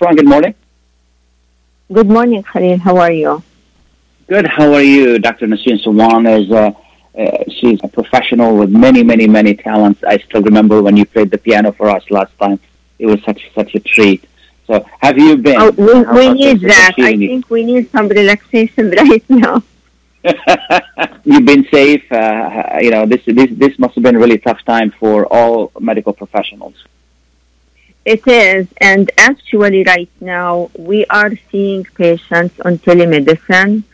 Good morning. Good morning, Khalil. How are you? Good. How are you? Dr. Nasreen Sawan is uh, uh, she's a professional with many, many, many talents. I still remember when you played the piano for us last time. It was such such a treat. So, have you been? Oh, we, we need that. I think we need some relaxation right now. You've been safe. Uh, you know, this this this must have been a really tough time for all medical professionals. It is, and actually, right now we are seeing patients on telemedicine.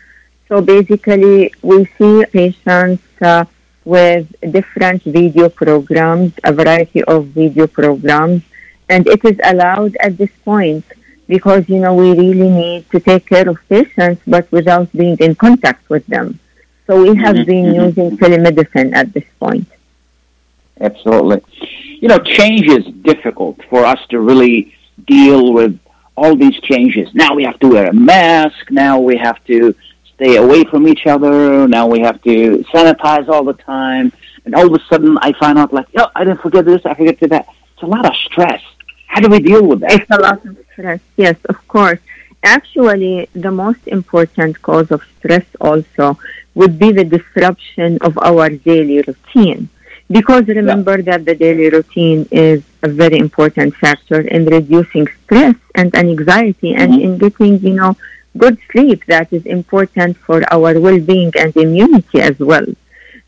So basically, we see patients uh, with different video programs, a variety of video programs, and it is allowed at this point because you know we really need to take care of patients, but without being in contact with them. So we have mm-hmm. been mm-hmm. using telemedicine at this point. Absolutely. You know, change is difficult for us to really deal with all these changes. Now we have to wear a mask. Now we have to stay away from each other. Now we have to sanitize all the time. And all of a sudden I find out like, oh, I didn't forget this. I forget that. It's a lot of stress. How do we deal with that? It's a lot of stress. Yes, of course. Actually, the most important cause of stress also would be the disruption of our daily routine. Because remember yeah. that the daily routine is a very important factor in reducing stress and anxiety mm-hmm. and in getting, you know, good sleep that is important for our well-being and immunity as well.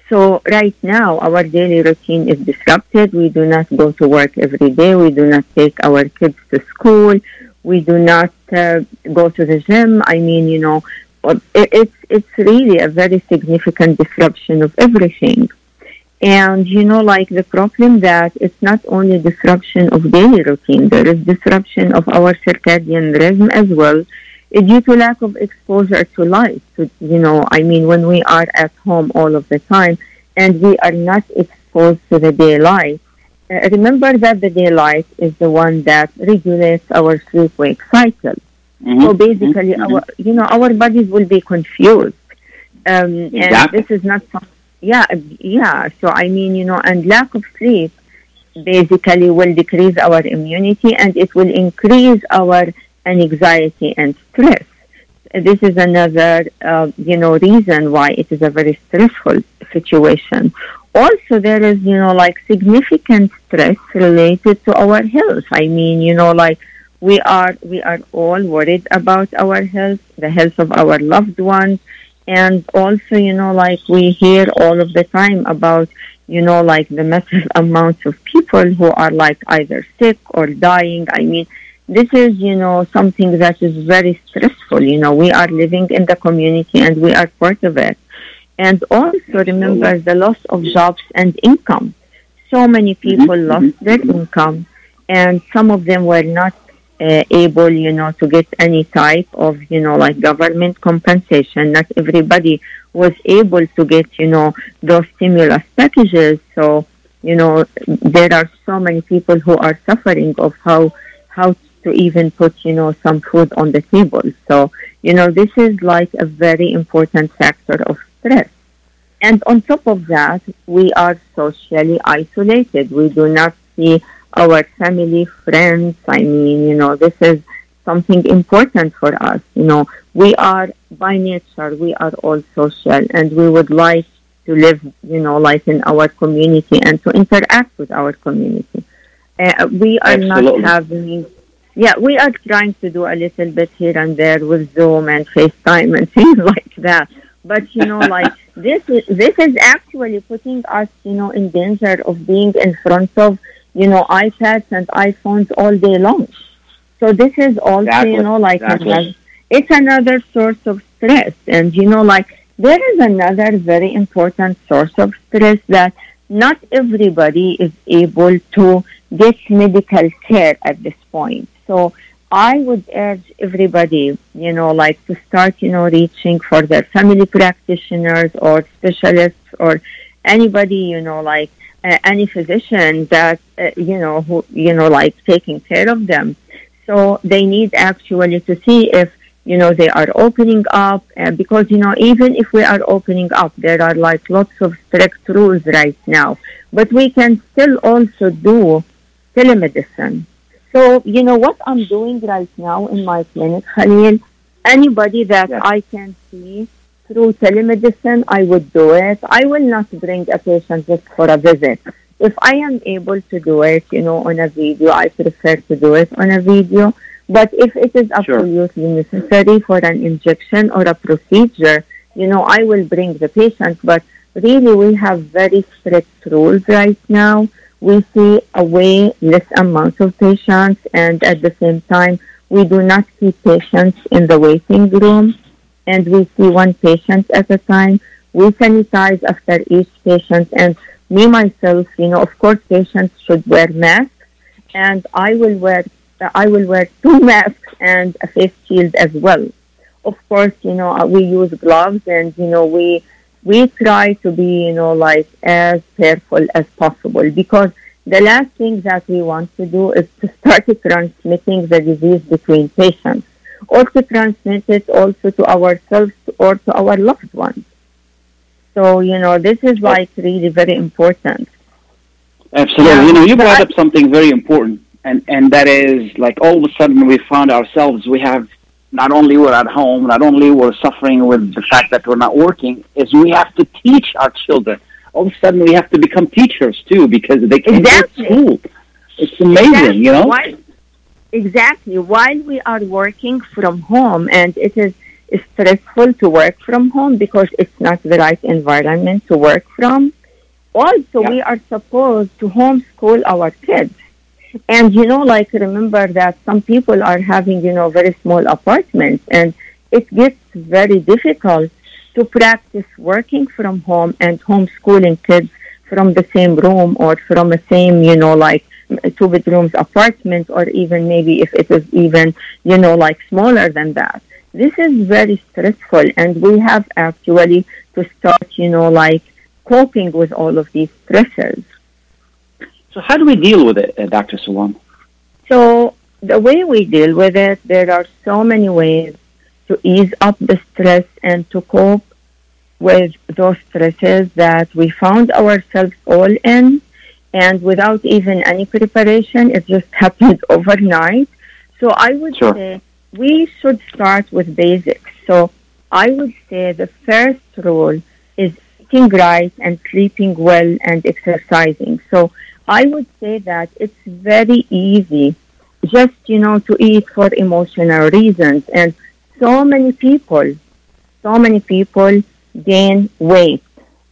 So right now, our daily routine is disrupted. We do not go to work every day. We do not take our kids to school. We do not uh, go to the gym. I mean, you know, it's it's really a very significant disruption of everything. And you know, like the problem that it's not only disruption of daily routine, there is disruption of our circadian rhythm as well due to lack of exposure to light. So, you know, I mean, when we are at home all of the time and we are not exposed to the daylight, uh, remember that the daylight is the one that regulates our sleep-wake cycle. Mm-hmm. So basically, mm-hmm. our you know our bodies will be confused, um, exactly. and this is not. Yeah, yeah. So I mean, you know, and lack of sleep basically will decrease our immunity, and it will increase our anxiety and stress. This is another, uh, you know, reason why it is a very stressful situation. Also, there is, you know, like significant stress related to our health. I mean, you know, like we are, we are all worried about our health, the health of our loved ones, and also, you know, like we hear all of the time about, you know, like the massive amounts of people who are like either sick or dying. I mean, this is, you know, something that is very stressful. You know, we are living in the community and we are part of it. And also remember the loss of jobs and income. So many people mm-hmm. lost their income and some of them were not uh, able, you know, to get any type of, you know, like government compensation. Not everybody was able to get, you know, those stimulus packages. So, you know, there are so many people who are suffering of how, how to even put, you know, some food on the table. So, you know, this is like a very important factor of stress. And on top of that, we are socially isolated. We do not see our family, friends. I mean, you know, this is something important for us. You know, we are by nature, we are all social and we would like to live, you know, life in our community and to interact with our community. Uh, we are Absolutely. not having yeah, we are trying to do a little bit here and there with Zoom and FaceTime and things like that. But you know, like this is this is actually putting us, you know, in danger of being in front of, you know, iPads and iPhones all day long. So this is also, exactly. you know, like exactly. it's another source of stress. And you know, like there is another very important source of stress that not everybody is able to get medical care at this point. So I would urge everybody, you know, like to start, you know, reaching for their family practitioners or specialists or anybody, you know, like uh, any physician that, uh, you know, who, you know, like taking care of them. So they need actually to see if, you know, they are opening up uh, because, you know, even if we are opening up, there are like lots of strict rules right now, but we can still also do telemedicine So, you know, what I'm doing right now in my clinic, Khalil, anybody that Yeah. I can see through telemedicine, I would do it. I will not bring a patient just for a visit. If I am able to do it, you know, on a video, I prefer to do it on a video. But if it is Sure. absolutely necessary for an injection or a procedure, you know, I will bring the patient. But really, we have very strict rules right now. We see a way less amount of patients, and at the same time, we do not keep patients in the waiting room, and we see one patient at a time. We sanitize after each patient, and me myself, you know, of course, patients should wear masks, and I will wear I will wear two masks and a face shield as well. Of course, you know, uh, we use gloves, and you know, we we try to be, you know, like as careful as possible because the last thing that we want to do is to start transmitting the disease between patients or to transmit it also to ourselves or to our loved ones. So, you know, this is why it's really very important. Absolutely. Yeah. You know, you brought I- up something very important, and and that is like all of a sudden we found ourselves we have not only we're at home, not only we're suffering with the fact that we're not working, is we have to teach our children. All of a sudden we have to become teachers too because they can't Exactly. go to school. It's amazing, you know. While, exactly. While we are working from home, and it is stressful to work from home because it's not the right environment to work from. Also, Yeah. we are supposed to homeschool our kids. And, you know, like remember that some people are having, you know, very small apartments and it gets very difficult to practice working from home and homeschooling kids from the same room or from the same, you know, like two bedrooms apartment or even maybe if it is even, you know, like smaller than that. This is very stressful and we have actually to start, you know, like coping with all of these stresses. So how do we deal with it, uh, Dr. Sawan? So the way we deal with it, there are so many ways to ease up the stress and to cope with those stresses that we found ourselves all in and without even any preparation, it just happened overnight. So I would Sure. say we should start with basics. So I would say the first rule is eating right and sleeping well and exercising. So I would say that it's very easy just, you know, to eat for emotional reasons. And so many people, so many people gain weight.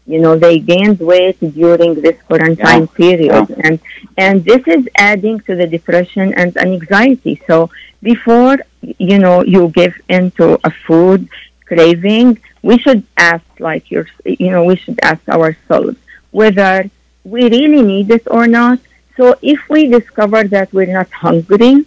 You know, they gained weight during this quarantine period. And, and this is adding to the depression and anxiety. So before, you know, you give into a food craving, we should ask, like, your, you know, we should ask ourselves whether we really need it or not. So if we discover that we're not hungry,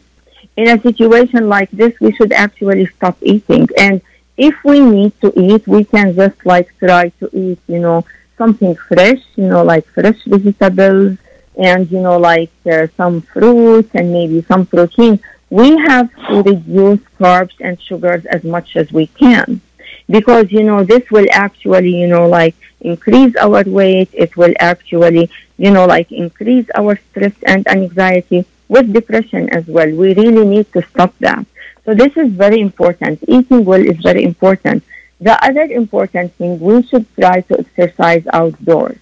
in a situation like this, we should actually stop eating. And if we need to eat, we can just like try to eat, you know, something fresh, you know, like fresh vegetables and, you know, like uh, some fruits and maybe some protein. We have to reduce carbs and sugars as much as we can because, you know, this will actually, you know, like increase our weight. It will actually, you know, like increase our stress and anxiety with depression as well. We really need to stop that. So this is very important. Eating well is very important. The other important thing, we should try to exercise outdoors.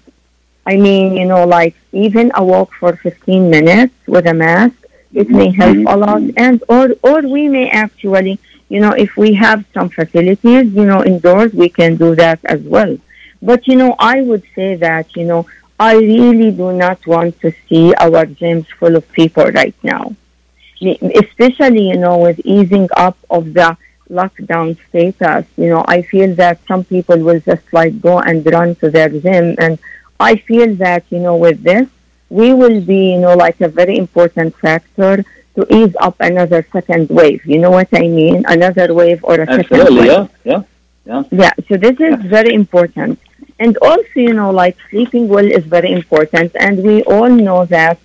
I mean, you know, like even a walk for 15 minutes with a mask, it may mm-hmm. help a lot. And, or, or we may actually, you know, if we have some facilities, you know, indoors, we can do that as well. But, you know, I would say that, you know, I really do not want to see our gyms full of people right now. Especially, you know, with easing up of the lockdown status, you know, I feel that some people will just like go and run to their gym. And I feel that, you know, with this, we will be, you know, like a very important factor to ease up another second wave. You know what I mean? Another wave or a second Absolutely, wave. yeah, yeah. Yeah, so this is very important. And also, you know, like sleeping well is very important. And we all know that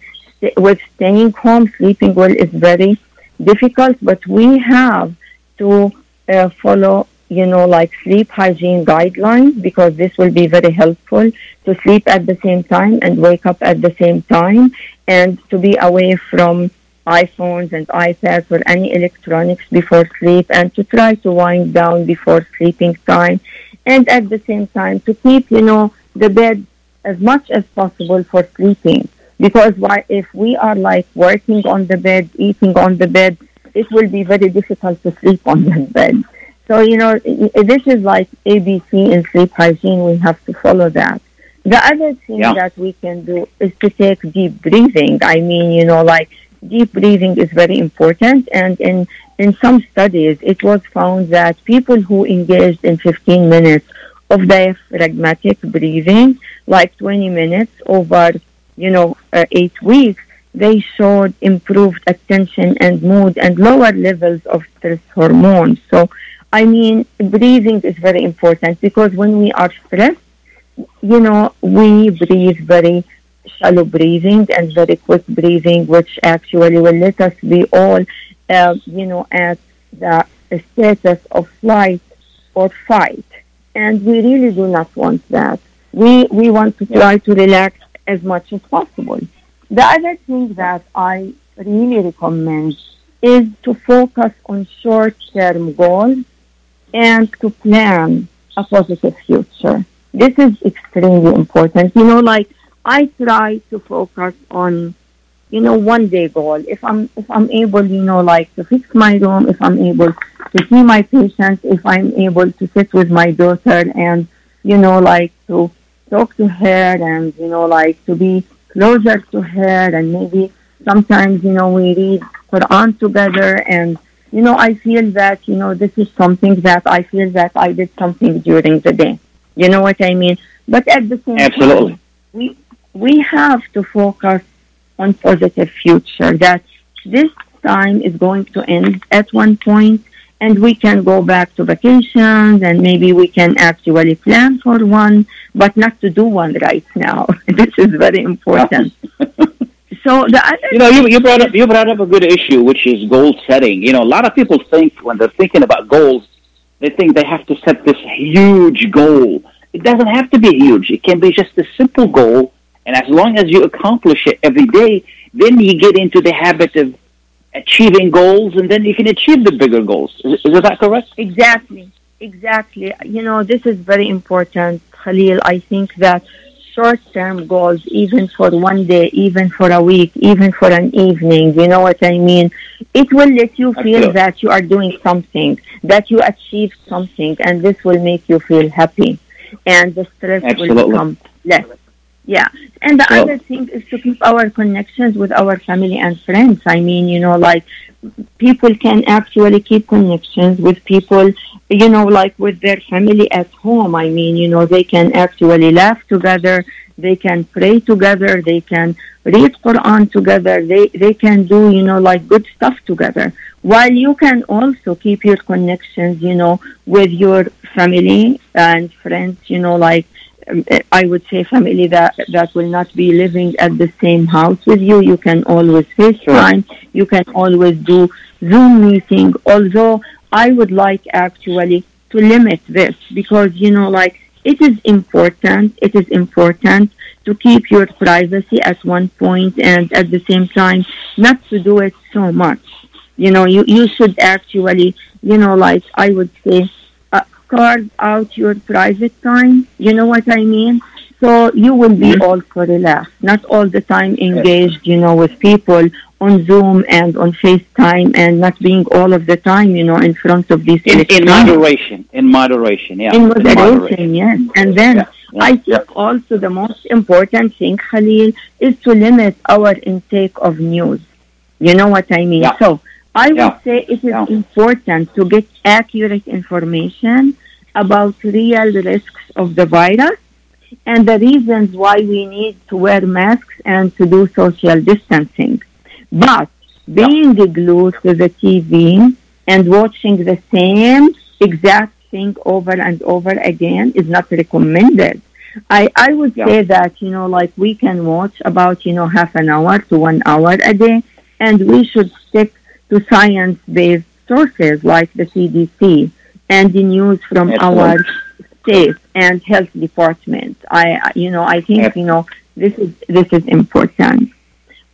with staying home, sleeping well is very difficult, but we have to uh, follow, you know, like sleep hygiene guidelines because this will be very helpful to sleep at the same time and wake up at the same time and to be away from iPhones and iPads or any electronics before sleep and to try to wind down before sleeping time and at the same time to keep, you know, the bed as much as possible for sleeping. Because why, if we are like working on the bed, eating on the bed, it will be very difficult to sleep on the bed. So, you know, this is like ABC in sleep hygiene. We have to follow that. The other thing yeah. that we can do is to take deep breathing. I mean, you know, like deep breathing is very important. And in, in some studies, it was found that people who engaged in 15 minutes of diaphragmatic breathing, like 20 minutes over, you know, uh, eight weeks, they showed improved attention and mood and lower levels of stress hormones. So, I mean, breathing is very important because when we are stressed, you know, we breathe very shallow breathing and very quick breathing, which actually will let us be all, uh, you know, at the status of flight or fight. And we really do not want that. We, we want to try to relax as much as possible. The other thing that I really recommend is to focus on short-term goals and to plan a positive future. This is extremely important. You know, like I try to focus on, you know, one day goal. If I'm if I'm able, you know, like to fix my room, if I'm able to see my patients, if I'm able to sit with my daughter and, you know, like to talk to her and, you know, like to be closer to her and maybe sometimes, you know, we read Quran together and you know, I feel that, you know, this is something that I feel that I did something during the day. You know what I mean? But at the same Absolutely. time, we, we have to focus on positive future that this time is going to end at one point and we can go back to vacations and maybe we can actually plan for one, but not to do one right now. this is very important. So the other you know, you, you brought up you brought up a good issue, which is goal setting. You know, a lot of people think when they're thinking about goals, they think they have to set this huge goal. It doesn't have to be huge. It can be just a simple goal, and as long as you accomplish it every day, then you get into the habit of achieving goals, and then you can achieve the bigger goals. Is, is that correct? Exactly. Exactly. You know, this is very important, Khalil. I think that short-term goals, even for one day, even for a week, even for an evening. You know what I mean? It will let you feel that you are doing something, that you achieved something, and this will make you feel happy, and the stress Absolutely. will become less. Yeah. And the other thing is to keep our connections with our family and friends. I mean, you know, like people can actually keep connections with people, you know, like with their family at home. I mean, you know, they can actually laugh together. They can pray together. They can read Quran together. They, they can do, you know, like good stuff together. While you can also keep your connections, you know, with your family and friends, you know, like Um, I would say family that that will not be living at the same house with you. You can always FaceTime. Sure. You can always do Zoom meeting. Although I would like actually to limit this because you know, like it is important. It is important to keep your privacy at one point and at the same time not to do it so much. You know, you you should actually, you know, like I would say carve out your private time. You know what I mean? So you will be also relaxed, not all the time engaged, you know, with people on Zoom and on FaceTime and not being all of the time, you know, in front of these. In, in moderation, in moderation, yeah. In moderation, in moderation. yes. And then yeah. Yeah. I think yeah. also the most important thing, Khalil, is to limit our intake of news. You know what I mean? So I would say it is important to get accurate information about real risks of the virus and the reasons why we need to wear masks and to do social distancing. But being glued to the TV and watching the same exact thing over and over again is not recommended. I, I would yeah. say that, you know, like we can watch about, you know, half an hour to one hour a day, and we should stick to science based sources like the CDC and the news from Excellent. our state and health department. I, you know, I think, you know, this is, this is important.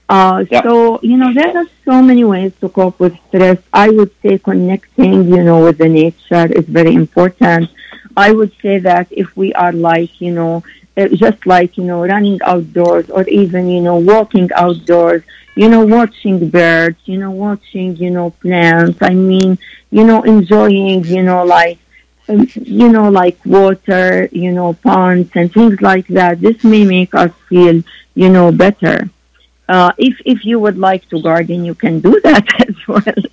Uh, Yeah. So, you know, there are so many ways to cope with stress. I would say connecting, you know, with the nature is very important. I would say that if we are like, you know, uh, just like, you know, running outdoors or even, you know, walking outdoors, you know, watching birds, you know, watching, you know, plants. I mean, you know, enjoying, you know, like, um, you know, like water, you know, ponds and things like that. This may make us feel, you know, better. Uh, if if you would like to garden, you can do that as well.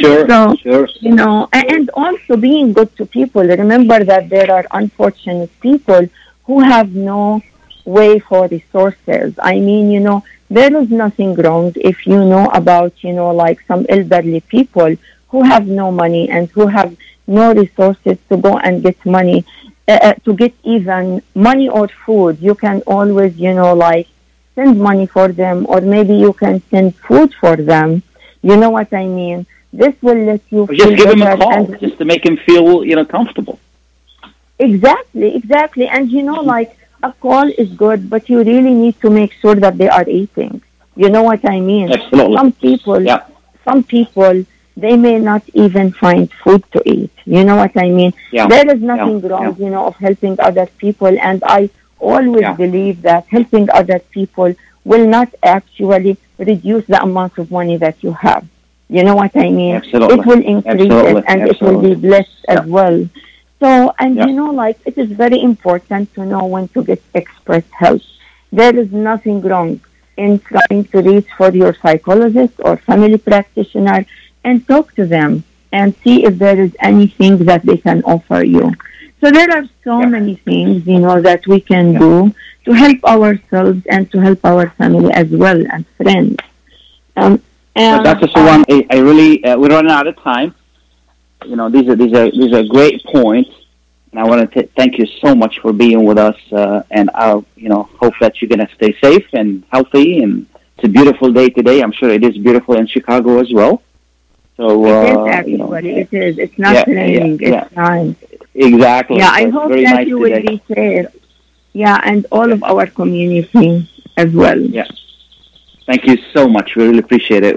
Sure, So, sure. you know, and also being good to people. Remember that there are unfortunate people who have no way for resources. I mean, you know, there is nothing wrong if you know about, you know, like some elderly people who have no money and who have no resources to go and get money, uh, uh, to get even money or food. You can always, you know, like send money for them or maybe you can send food for them. You know what I mean? This will let you Or just give them a call, and- just to make them feel, you know, comfortable. Exactly, exactly. And you know, like a call is good, but you really need to make sure that they are eating. You know what I mean? Absolutely. Some people, Yeah. some people, they may not even find food to eat. You know what I mean? Yeah. There is nothing Yeah. wrong, you know, of helping other people. And I always Yeah. believe that helping other people will not actually reduce the amount of money that you have. You know what I mean? Absolutely. It will increase Absolutely. it and it will be Absolutely. blessed as well. So, and Yeah. you know, like it is very important to know when to get expert help. There is nothing wrong in trying to reach for your psychologist or family practitioner and talk to them and see if there is anything that they can offer you. So there are so Yeah. many things, you know, that we can Yeah. do to help ourselves and to help our family as well and friends. Um, and, that's just the one. I, I really uh, we're running out of time. You know, these are these are these are great points, and I want to thank you so much for being with us. Uh, and I, you know, hope that you're going to stay safe and healthy. And it's a beautiful day today. I'm sure it is beautiful in Chicago as well. So It uh, is actually, you know, it is. It's not Yeah, yeah, raining. yeah. It's nice. exactly. Yeah, I hope that nice you today. will be safe. Yeah, and all of our community as well. Yeah. Thank you so much. We really appreciate it.